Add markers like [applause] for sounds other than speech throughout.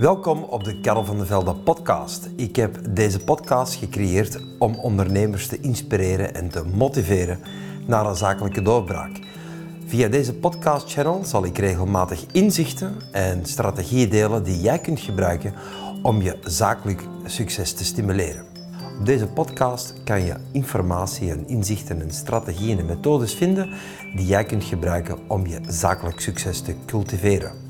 Welkom op de Karel van de Velde podcast. Ik heb deze podcast gecreëerd om ondernemers te inspireren en te motiveren naar een zakelijke doorbraak. Via deze podcast-channel zal ik regelmatig inzichten en strategieën delen die jij kunt gebruiken om je zakelijk succes te stimuleren. Op deze podcast kan je informatie en inzichten en strategieën en methodes vinden die jij kunt gebruiken om je zakelijk succes te cultiveren.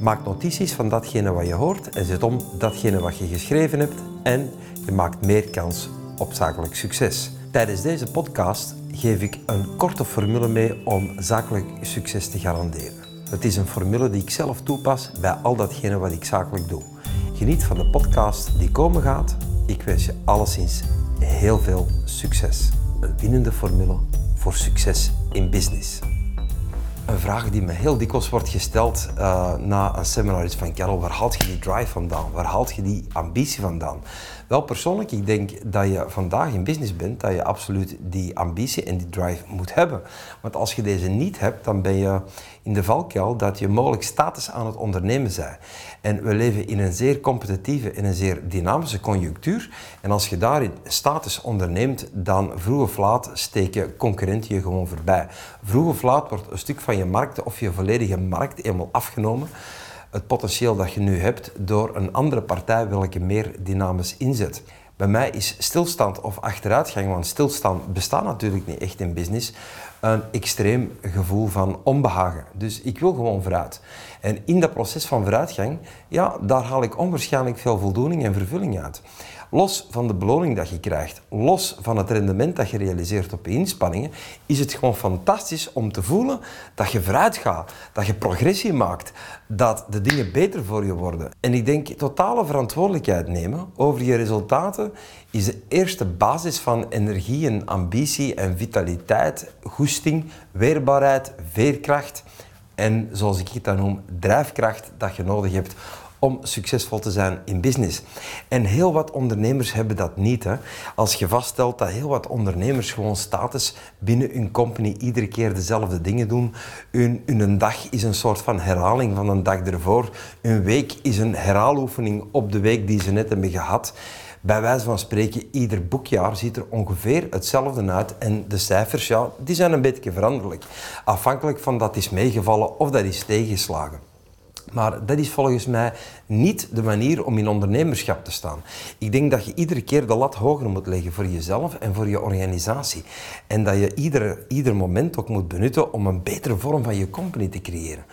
Maak notities van datgene wat je hoort en zet om datgene wat je geschreven hebt en je maakt meer kans op zakelijk succes. Tijdens deze podcast geef ik een korte formule mee om zakelijk succes te garanderen. Het is een formule die ik zelf toepas bij al datgene wat ik zakelijk doe. Geniet van de podcast die komen gaat. Ik wens je alleszins heel veel succes. Een winnende formule voor succes in business. Een vraag die me heel dikwijls wordt gesteld uh, na een seminar is van Carol, waar haalt je die drive vandaan? Waar haalt je die ambitie vandaan? Wel persoonlijk, ik denk dat je vandaag in business bent, dat je absoluut die ambitie en die drive moet hebben. Want als je deze niet hebt, dan ben je in de valkuil dat je mogelijk status aan het ondernemen bent. En we leven in een zeer competitieve en een zeer dynamische conjunctuur. En als je daarin status onderneemt, dan vroeg of laat steken concurrenten je gewoon voorbij. Vroeg of laat wordt een stuk van je markt of je volledige markt eenmaal afgenomen het potentieel dat je nu hebt door een andere partij welke meer dynamisch inzet. Bij mij is stilstand of achteruitgang, want stilstand bestaat natuurlijk niet echt in business, een extreem gevoel van onbehagen. Dus ik wil gewoon vooruit. En in dat proces van vooruitgang, ja, daar haal ik onwaarschijnlijk veel voldoening en vervulling uit. Los van de beloning dat je krijgt, los van het rendement dat je realiseert op je inspanningen, is het gewoon fantastisch om te voelen dat je vooruit gaat, dat je progressie maakt, dat de dingen beter voor je worden. En ik denk, totale verantwoordelijkheid nemen over je resultaten is de eerste basis van energie en ambitie en vitaliteit, goesting, weerbaarheid, veerkracht en, zoals ik het dan noem, drijfkracht dat je nodig hebt om succesvol te zijn in business. En heel wat ondernemers hebben dat niet. Hè. Als je vaststelt dat heel wat ondernemers gewoon status binnen hun company iedere keer dezelfde dingen doen. Hun, hun dag is een soort van herhaling van een dag ervoor. Een week is een herhaaloefening op de week die ze net hebben gehad. Bij wijze van spreken, ieder boekjaar ziet er ongeveer hetzelfde uit. En de cijfers, ja, die zijn een beetje veranderlijk. Afhankelijk van dat is meegevallen of dat is tegengeslagen. Maar dat is volgens mij niet de manier om in ondernemerschap te staan. Ik denk dat je iedere keer de lat hoger moet leggen voor jezelf en voor je organisatie. En dat je ieder, ieder moment ook moet benutten om een betere vorm van je company te creëren.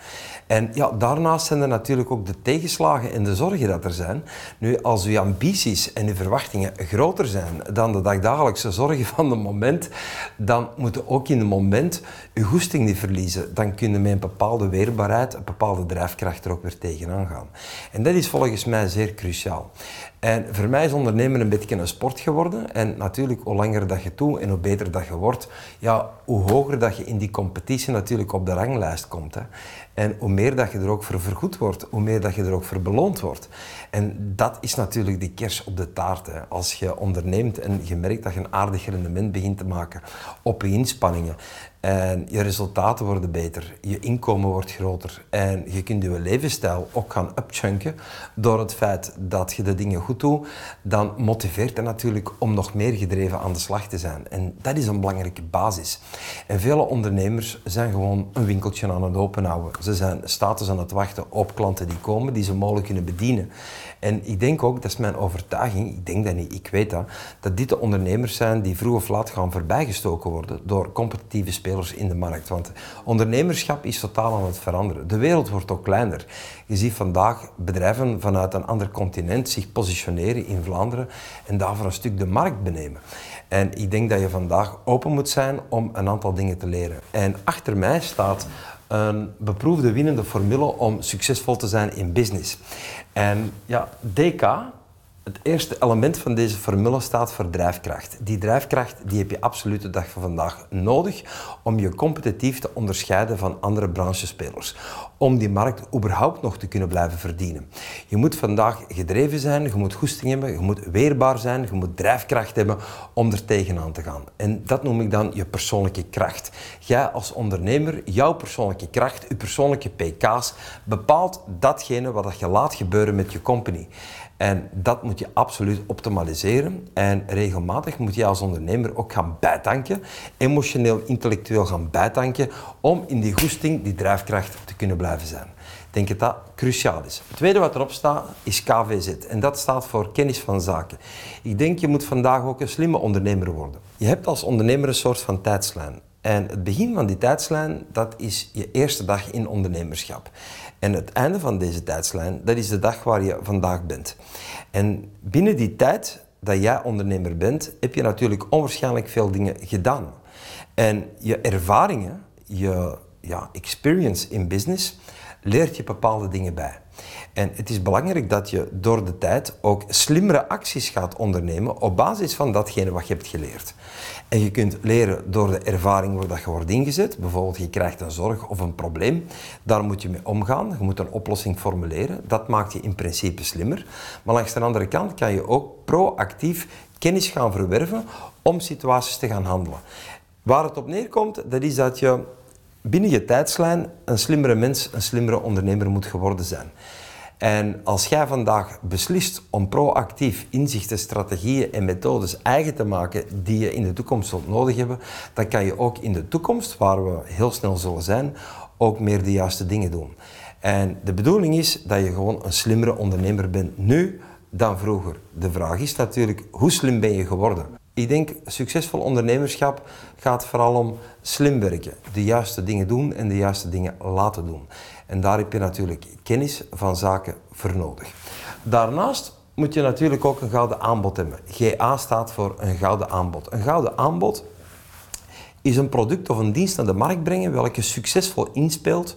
En ja, daarnaast zijn er natuurlijk ook de tegenslagen en de zorgen dat er zijn. Nu, als uw ambities en uw verwachtingen groter zijn dan de dagdagelijkse zorgen [laughs] van het moment, dan moeten ook in het moment uw goesting niet verliezen. Dan kunnen met een bepaalde weerbaarheid, een bepaalde drijfkracht er ook weer tegenaan gaan. En dat is volgens mij zeer cruciaal. En voor mij is ondernemen een beetje een sport geworden. En natuurlijk, hoe langer dat je doet en hoe beter dat je wordt, ja, hoe hoger dat je in die competitie natuurlijk op de ranglijst komt. Hè. En hoe meer dat je er ook voor vergoed wordt, hoe meer dat je er ook voor beloond wordt. En dat is natuurlijk de kers op de taart. Hè. Als je onderneemt en je merkt dat je een aardig rendement begint te maken op je inspanningen, en je resultaten worden beter, je inkomen wordt groter en je kunt je levensstijl ook gaan upchunken door het feit dat je de dingen goed doet, dan motiveert het natuurlijk om nog meer gedreven aan de slag te zijn. En dat is een belangrijke basis. En vele ondernemers zijn gewoon een winkeltje aan het openhouden. Ze zijn status aan het wachten op klanten die komen, die ze mogelijk kunnen bedienen. En ik denk ook, dat is mijn overtuiging, ik denk dat niet, ik weet dat, dat dit de ondernemers zijn die vroeg of laat gaan voorbijgestoken worden door competitieve spelers in de markt. Want ondernemerschap is totaal aan het veranderen. De wereld wordt ook kleiner. Je ziet vandaag bedrijven vanuit een ander continent zich positioneren in Vlaanderen en daarvoor een stuk de markt benemen. En ik denk dat je vandaag open moet zijn om een aantal dingen te leren. En achter mij staat een beproefde winnende formule om succesvol te zijn in business. En ja, DK, Het eerste element van deze formule staat voor drijfkracht. Die drijfkracht die heb je absoluut de dag van vandaag nodig om je competitief te onderscheiden van andere branchespelers. Om die markt überhaupt nog te kunnen blijven verdienen. Je moet vandaag gedreven zijn, je moet goesting hebben, je moet weerbaar zijn, je moet drijfkracht hebben om er tegenaan te gaan. En dat noem ik dan je persoonlijke kracht. Jij als ondernemer, jouw persoonlijke kracht, je persoonlijke pk's, bepaalt datgene wat je laat gebeuren met je company. En dat moet je absoluut optimaliseren. En regelmatig moet je als ondernemer ook gaan bijtanken, emotioneel, intellectueel gaan bijtanken, om in die goesting, die drijfkracht te kunnen blijven zijn. Ik denk dat dat cruciaal is. Het tweede wat erop staat is KVZ. En dat staat voor kennis van zaken. Ik denk je moet vandaag ook een slimme ondernemer worden. Je hebt als ondernemer een soort van tijdslijn. En het begin van die tijdslijn, dat is je eerste dag in ondernemerschap. En het einde van deze tijdslijn, dat is de dag waar je vandaag bent. En binnen die tijd dat jij ondernemer bent, heb je natuurlijk onwaarschijnlijk veel dingen gedaan. En je ervaringen, je ja, experience in business, leert je bepaalde dingen bij. En het is belangrijk dat je door de tijd ook slimmere acties gaat ondernemen op basis van datgene wat je hebt geleerd. En je kunt leren door de ervaring waar dat je wordt ingezet. Bijvoorbeeld, je krijgt een zorg of een probleem. Daar moet je mee omgaan. Je moet een oplossing formuleren. Dat maakt je in principe slimmer. Maar langs de andere kant kan je ook proactief kennis gaan verwerven om situaties te gaan handelen. Waar het op neerkomt, dat is dat je binnen je tijdslijn een slimmere mens, een slimmere ondernemer moet geworden zijn. En als jij vandaag beslist om proactief inzichten, strategieën en methodes eigen te maken die je in de toekomst zult nodig hebben, dan kan je ook in de toekomst, waar we heel snel zullen zijn, ook meer de juiste dingen doen. En de bedoeling is dat je gewoon een slimmere ondernemer bent nu dan vroeger. De vraag is natuurlijk, hoe slim ben je geworden? Ik denk, succesvol ondernemerschap gaat vooral om slim werken, de juiste dingen doen en de juiste dingen laten doen. En daar heb je natuurlijk kennis van zaken voor nodig. Daarnaast moet je natuurlijk ook een gouden aanbod hebben. GA staat voor een gouden aanbod. Een gouden aanbod is een product of een dienst naar de markt brengen welke succesvol inspeelt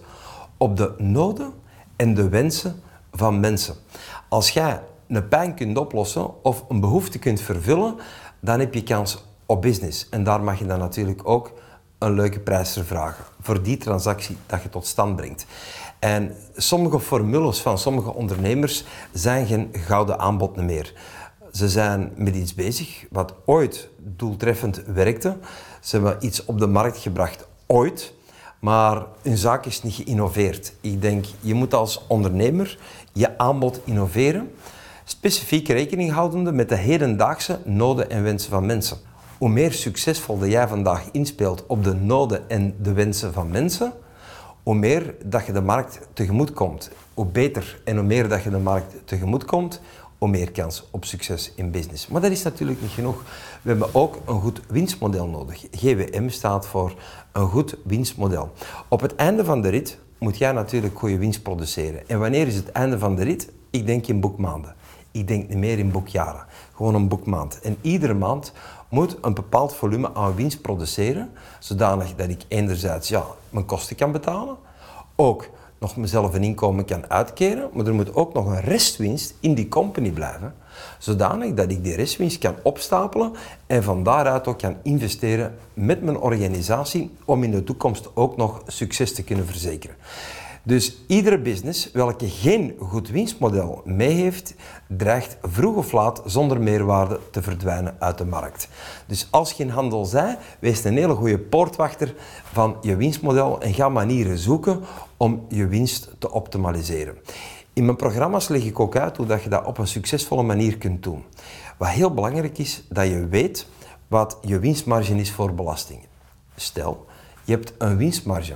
op de noden en de wensen van mensen. Als jij een pijn kunt oplossen of een behoefte kunt vervullen, dan heb je kans op business. En daar mag je dan natuurlijk ook een leuke prijs vragen voor die transactie dat je tot stand brengt. En sommige formules van sommige ondernemers zijn geen gouden aanbod meer. Ze zijn met iets bezig wat ooit doeltreffend werkte. Ze hebben iets op de markt gebracht ooit, maar hun zaak is niet geïnnoveerd. Ik denk, je moet als ondernemer je aanbod innoveren, specifiek rekening houdende met de hedendaagse noden en wensen van mensen. Hoe meer succesvol jij vandaag inspeelt op de noden en de wensen van mensen, hoe meer dat je de markt tegemoet komt, hoe beter en hoe meer dat je de markt tegemoet komt, hoe meer kans op succes in business. Maar dat is natuurlijk niet genoeg. We hebben ook een goed winstmodel nodig. GWM staat voor een goed winstmodel. Op het einde van de rit moet jij natuurlijk goede winst produceren. En wanneer is het einde van de rit? Ik denk in boekmaanden. Ik denk niet meer in boekjaren. Gewoon een boekmaand. En iedere maand moet een bepaald volume aan winst produceren, zodanig dat ik enerzijds ja, mijn kosten kan betalen, ook nog mezelf een inkomen kan uitkeren, maar er moet ook nog een restwinst in die company blijven, zodanig dat ik die restwinst kan opstapelen en van daaruit ook kan investeren met mijn organisatie om in de toekomst ook nog succes te kunnen verzekeren. Dus iedere business welke geen goed winstmodel mee heeft, dreigt vroeg of laat zonder meerwaarde te verdwijnen uit de markt. Dus als je in handel zij, wees een hele goede poortwachter van je winstmodel en ga manieren zoeken om je winst te optimaliseren. In mijn programma's leg ik ook uit hoe dat je dat op een succesvolle manier kunt doen. Wat heel belangrijk is, dat je weet wat je winstmarge is voor belasting. Stel, je hebt een winstmarge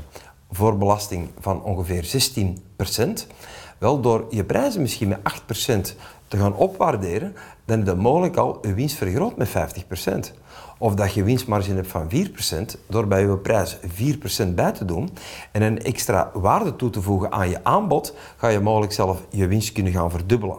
voor belasting van ongeveer 16%. Wel, door je prijzen misschien met 8% te gaan opwaarderen, dan is het mogelijk al je winst vergroot met 50%. Of dat je winstmarge hebt van 4%, door bij je prijs 4% bij te doen en een extra waarde toe te voegen aan je aanbod, ga je mogelijk zelf je winst kunnen gaan verdubbelen.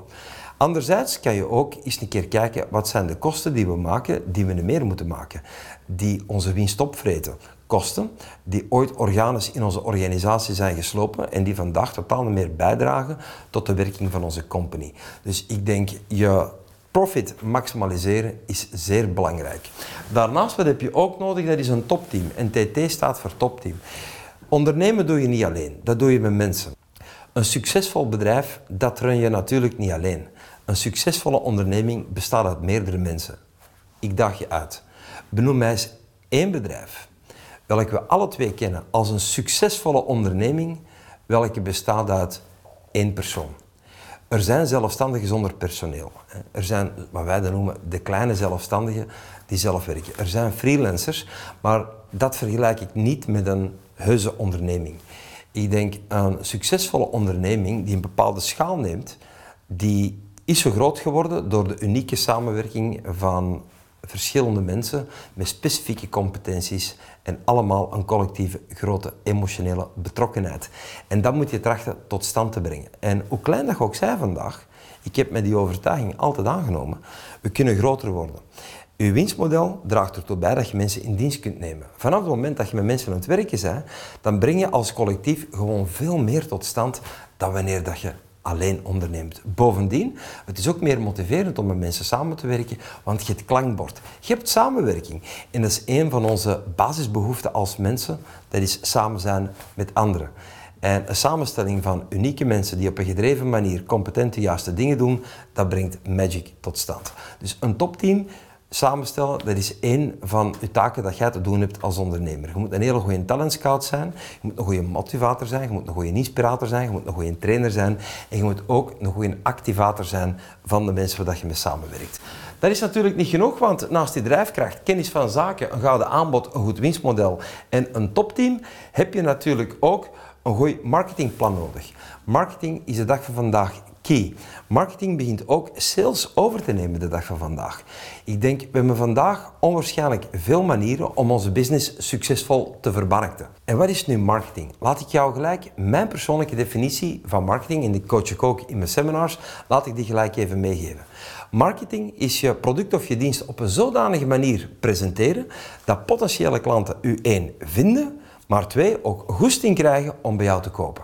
Anderzijds kan je ook eens een keer kijken wat zijn de kosten die we maken, die we niet meer moeten maken, die onze winst opvreten kosten die ooit organisch in onze organisatie zijn geslopen en die vandaag totaal niet meer bijdragen tot de werking van onze company. Dus ik denk, je Profit maximaliseren is zeer belangrijk. Daarnaast wat heb je ook nodig, dat is een topteam. En TT staat voor topteam. Ondernemen doe je niet alleen, dat doe je met mensen. Een succesvol bedrijf, dat run je natuurlijk niet alleen. Een succesvolle onderneming bestaat uit meerdere mensen. Ik daag je uit. Benoem mij eens één bedrijf, welke we alle twee kennen als een succesvolle onderneming, welke bestaat uit één persoon. Er zijn zelfstandigen zonder personeel. Er zijn wat wij dan noemen de kleine zelfstandigen die zelf werken. Er zijn freelancers, maar dat vergelijk ik niet met een heuse onderneming. Ik denk een succesvolle onderneming die een bepaalde schaal neemt, die is zo groot geworden door de unieke samenwerking van verschillende mensen met specifieke competenties en allemaal een collectieve grote emotionele betrokkenheid. En dat moet je trachten tot stand te brengen. En hoe klein dat ook zij vandaag, ik heb met die overtuiging altijd aangenomen, we kunnen groter worden. Uw winstmodel draagt ertoe bij dat je mensen in dienst kunt nemen. Vanaf het moment dat je met mensen aan het werken bent, dan breng je als collectief gewoon veel meer tot stand dan wanneer dat je alleen onderneemt. Bovendien, het is ook meer motiverend om met mensen samen te werken, want je hebt klankbord. Je hebt samenwerking. En dat is een van onze basisbehoeften als mensen, dat is samen zijn met anderen. En een samenstelling van unieke mensen die op een gedreven manier competent de juiste dingen doen, dat brengt magic tot stand. Dus een topteam samenstellen, dat is één van de taken dat jij te doen hebt als ondernemer. Je moet een hele goede talentscout zijn, je moet een goede motivator zijn, je moet een goede inspirator zijn, je moet een goede trainer zijn en je moet ook een goede activator zijn van de mensen waar je mee samenwerkt. Dat is natuurlijk niet genoeg, want naast die drijfkracht, kennis van zaken, een gouden aanbod, een goed winstmodel en een topteam, heb je natuurlijk ook een goed marketingplan nodig. Marketing is de dag van vandaag key. Marketing begint ook sales over te nemen de dag van vandaag. Ik denk, we hebben vandaag onwaarschijnlijk veel manieren om onze business succesvol te vermarkten. En wat is nu marketing? Laat ik jou gelijk mijn persoonlijke definitie van marketing, en die coach ik ook in mijn seminars, laat ik die gelijk even meegeven. Marketing is je product of je dienst op een zodanige manier presenteren dat potentiële klanten u één vinden, maar twee ook goesting krijgen om bij jou te kopen.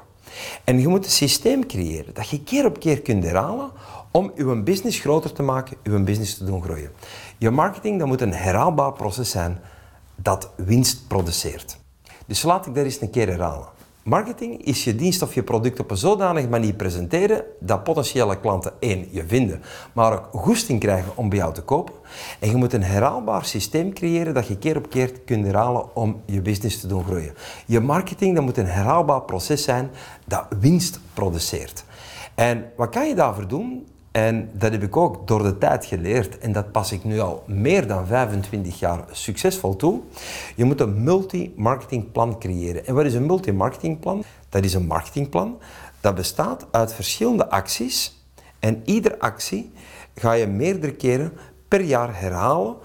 En je moet een systeem creëren dat je keer op keer kunt herhalen om je business groter te maken, je business te doen groeien. Je marketing dat moet een herhaalbaar proces zijn dat winst produceert. Dus laat ik daar eens een keer herhalen. Marketing is je dienst of je product op een zodanige manier presenteren dat potentiële klanten één je vinden, maar ook goesting krijgen om bij jou te kopen. En je moet een herhaalbaar systeem creëren dat je keer op keer kunt herhalen om je business te doen groeien. Je marketing dat moet een herhaalbaar proces zijn dat winst produceert. En wat kan je daarvoor doen? En dat heb ik ook door de tijd geleerd en dat pas ik nu al meer dan 25 jaar succesvol toe. Je moet een multi-marketingplan creëren. En wat is een multi-marketingplan? Dat is een marketingplan dat bestaat uit verschillende acties en iedere actie ga je meerdere keren per jaar herhalen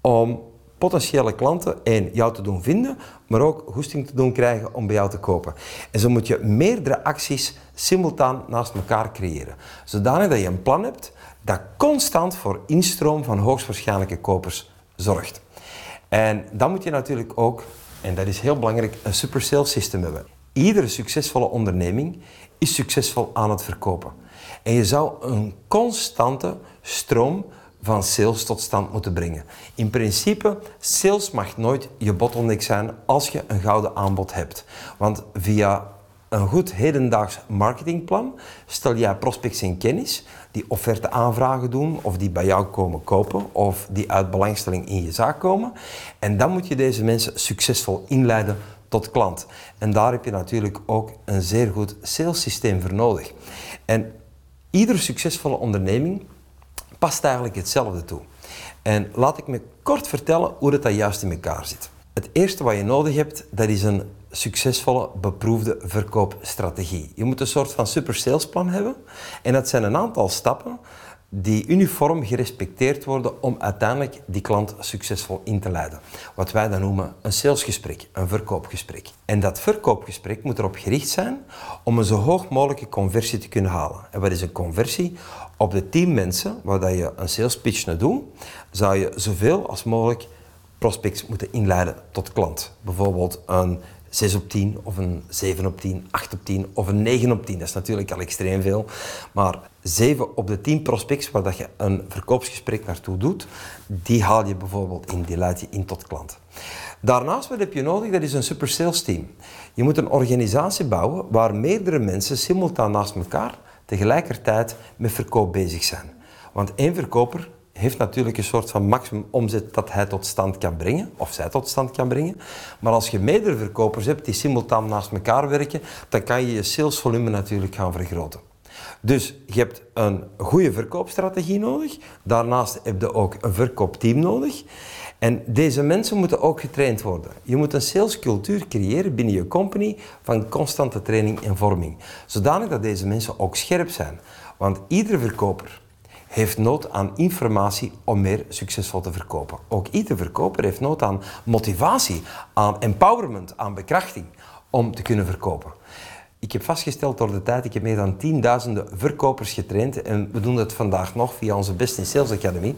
om potentiële klanten één, jou te doen vinden, maar ook goesting te doen krijgen om bij jou te kopen. En zo moet je meerdere acties simultaan naast elkaar creëren. Zodanig dat je een plan hebt dat constant voor instroom van hoogstwaarschijnlijke kopers zorgt. En dan moet je natuurlijk ook, en dat is heel belangrijk, een super sales system hebben. Iedere succesvolle onderneming is succesvol aan het verkopen. En je zou een constante stroom van sales tot stand moeten brengen. In principe, sales mag nooit je bottleneck zijn als je een gouden aanbod hebt. Want via een goed hedendaags marketingplan stel jij prospects in kennis die offerte aanvragen doen of die bij jou komen kopen of die uit belangstelling in je zaak komen. En dan moet je deze mensen succesvol inleiden tot klant. En daar heb je natuurlijk ook een zeer goed salessysteem voor nodig. En iedere succesvolle onderneming past eigenlijk hetzelfde toe. En laat ik me kort vertellen hoe dat, dat juist in elkaar zit. Het eerste wat je nodig hebt, dat is een succesvolle, beproefde verkoopstrategie. Je moet een soort van super salesplan hebben. En dat zijn een aantal stappen die uniform gerespecteerd worden om uiteindelijk die klant succesvol in te leiden. Wat wij dan noemen een salesgesprek, een verkoopgesprek. En dat verkoopgesprek moet erop gericht zijn om een zo hoog mogelijke conversie te kunnen halen. En wat is een conversie? Op de 10 mensen waar je een sales pitch naar doet, zou je zoveel als mogelijk prospects moeten inleiden tot klant. Bijvoorbeeld een 6 op 10 of een 7 op 10, 8 op 10 of een 9 op 10. Dat is natuurlijk al extreem veel. Maar 7 op de 10 prospects waar je een verkoopsgesprek naartoe doet, die haal je bijvoorbeeld in, die leid je in tot klant. Daarnaast wat heb je nodig? Dat is een super sales team. Je moet een organisatie bouwen waar meerdere mensen simultaan naast elkaar tegelijkertijd met verkoop bezig zijn. Want één verkoper heeft natuurlijk een soort van maximum omzet dat hij tot stand kan brengen, of zij tot stand kan brengen. Maar als je meerdere verkopers hebt die simultaan naast elkaar werken, dan kan je je salesvolume natuurlijk gaan vergroten. Dus je hebt een goede verkoopstrategie nodig. Daarnaast heb je ook een verkoopteam nodig. En deze mensen moeten ook getraind worden. Je moet een salescultuur creëren binnen je company van constante training en vorming. Zodanig dat deze mensen ook scherp zijn. Want iedere verkoper heeft nood aan informatie om meer succesvol te verkopen. Ook iedere verkoper heeft nood aan motivatie, aan empowerment, aan bekrachting om te kunnen verkopen. Ik heb vastgesteld door de tijd, ik heb meer dan tienduizenden verkopers getraind en we doen dat vandaag nog via onze Best in Sales Academy,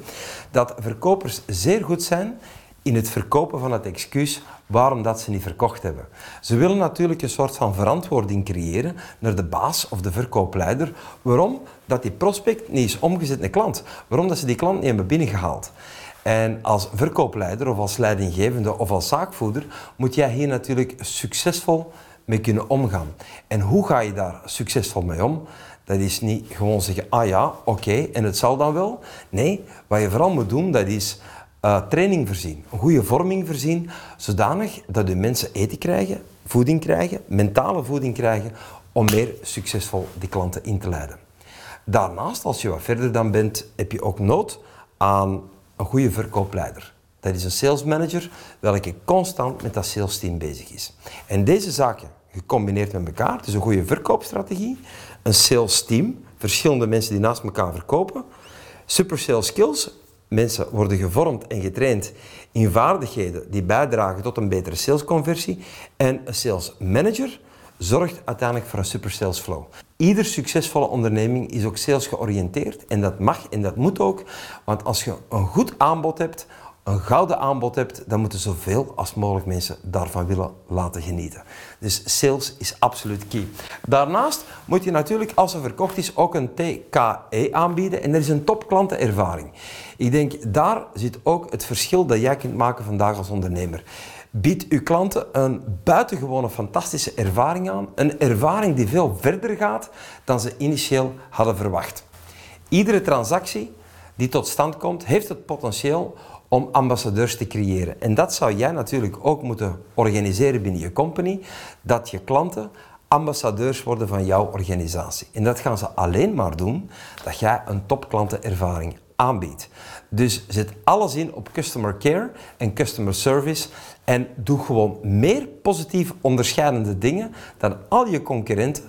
dat verkopers zeer goed zijn in het verkopen van het excuus waarom dat ze niet verkocht hebben. Ze willen natuurlijk een soort van verantwoording creëren naar de baas of de verkoopleider waarom dat die prospect niet is omgezet naar klant, waarom dat ze die klant niet hebben binnengehaald. En als verkoopleider of als leidinggevende of als zaakvoerder moet jij hier natuurlijk succesvol mee kunnen omgaan. En hoe ga je daar succesvol mee om? Dat is niet gewoon zeggen, ah ja, oké, en het zal dan wel. Nee, wat je vooral moet doen, dat is uh, training voorzien, een goede vorming voorzien, zodanig dat de mensen eten krijgen, voeding krijgen, mentale voeding krijgen, om meer succesvol die klanten in te leiden. Daarnaast, als je wat verder dan bent, heb je ook nood aan een goede verkoopleider. Dat is een sales manager, welke constant met dat sales team bezig is. En deze zaken gecombineerd met elkaar, dus een goede verkoopstrategie, een sales team, verschillende mensen die naast elkaar verkopen, super sales skills, mensen worden gevormd en getraind in vaardigheden die bijdragen tot een betere salesconversie. En een sales manager zorgt uiteindelijk voor een super sales flow. Ieder succesvolle onderneming is ook sales georiënteerd. En dat mag en dat moet ook, want als je een goed aanbod hebt, een gouden aanbod hebt, dan moeten zoveel als mogelijk mensen daarvan willen laten genieten. Dus sales is absoluut key. Daarnaast moet je natuurlijk, als er verkocht is, ook een TKE aanbieden en er is een topklantenervaring. Ik denk, daar zit ook het verschil dat jij kunt maken vandaag als ondernemer. Bied uw klanten een buitengewone fantastische ervaring aan. Een ervaring die veel verder gaat dan ze initieel hadden verwacht. Iedere transactie die tot stand komt, heeft het potentieel om ambassadeurs te creëren. En dat zou jij natuurlijk ook moeten organiseren binnen je company, dat je klanten ambassadeurs worden van jouw organisatie. En dat gaan ze alleen maar doen dat jij een topklantenervaring aanbiedt. Dus zet alles in op customer care en customer service en doe gewoon meer positief onderscheidende dingen dan al je concurrenten.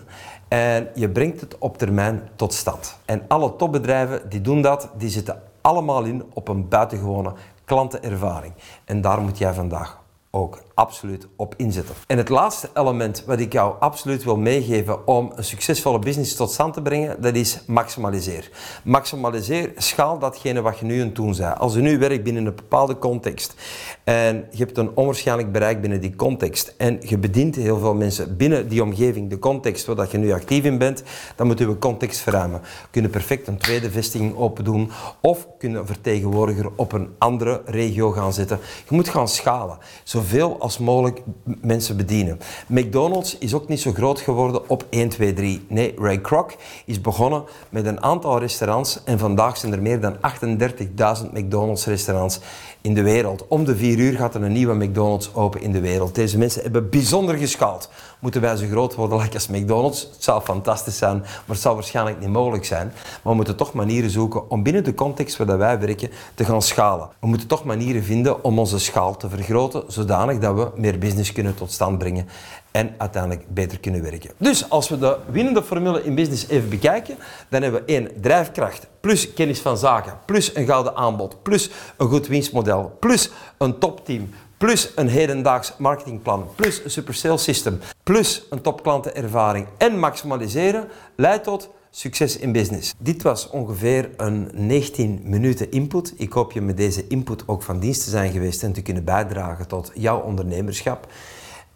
En je brengt het op termijn tot stand. En alle topbedrijven die doen dat, die zitten allemaal in op een buitengewone klantenervaring. En daar moet jij vandaag ook absoluut op inzetten. En het laatste element wat ik jou absoluut wil meegeven om een succesvolle business tot stand te brengen, dat is maximaliseer. Maximaliseer, schaal datgene wat je nu het doen bent. Als je nu werkt binnen een bepaalde context en je hebt een onwaarschijnlijk bereik binnen die context en je bedient heel veel mensen binnen die omgeving, de context waar je nu actief in bent, dan moet je context verruimen. Kunnen perfect een tweede vestiging open doen of kunnen een vertegenwoordiger op een andere regio gaan zetten. Je moet gaan schalen. Zoveel als mogelijk mensen bedienen. McDonald's is ook niet zo groot geworden op 1, 2, 3. Nee, Ray Kroc is begonnen met een aantal restaurants en vandaag zijn er meer dan 38.000 McDonald's restaurants in de wereld. Om de vier uur gaat er een nieuwe McDonald's open in de wereld. Deze mensen hebben bijzonder geschaald. Moeten wij zo groot worden als McDonald's? Het zou fantastisch zijn, maar het zou waarschijnlijk niet mogelijk zijn. Maar we moeten toch manieren zoeken om binnen de context waar wij werken te gaan schalen. We moeten toch manieren vinden om onze schaal te vergroten, zodanig dat we meer business kunnen tot stand brengen en uiteindelijk beter kunnen werken. Dus als we de winnende formule in business even bekijken, dan hebben we één drijfkracht plus kennis van zaken, plus een gouden aanbod, plus een goed winstmodel, plus een topteam, plus een hedendaags marketingplan, plus een super sales system, plus een topklantenervaring en maximaliseren, leidt tot succes in business. Dit was ongeveer een 19 minuten input. Ik hoop je met deze input ook van dienst te zijn geweest en te kunnen bijdragen tot jouw ondernemerschap.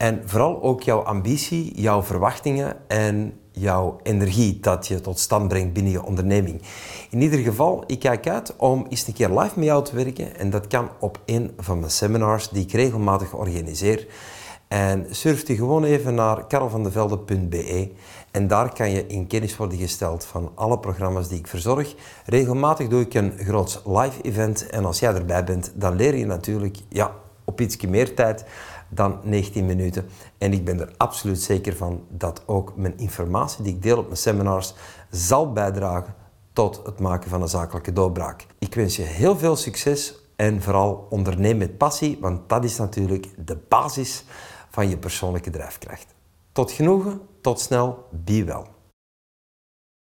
En vooral ook jouw ambitie, jouw verwachtingen en jouw energie dat je tot stand brengt binnen je onderneming. In ieder geval, ik kijk uit om eens een keer live met jou te werken en dat kan op een van mijn seminars die ik regelmatig organiseer. En surf je gewoon even naar karelvandevelde.be en daar kan je in kennis worden gesteld van alle programma's die ik verzorg. Regelmatig doe ik een groot live event en als jij erbij bent, dan leer je natuurlijk ja, op iets meer tijd dan 19 minuten. En ik ben er absoluut zeker van dat ook mijn informatie die ik deel op mijn seminars zal bijdragen tot het maken van een zakelijke doorbraak. Ik wens je heel veel succes en vooral onderneem met passie, want dat is natuurlijk de basis van je persoonlijke drijfkracht. Tot genoegen, tot snel, be wel.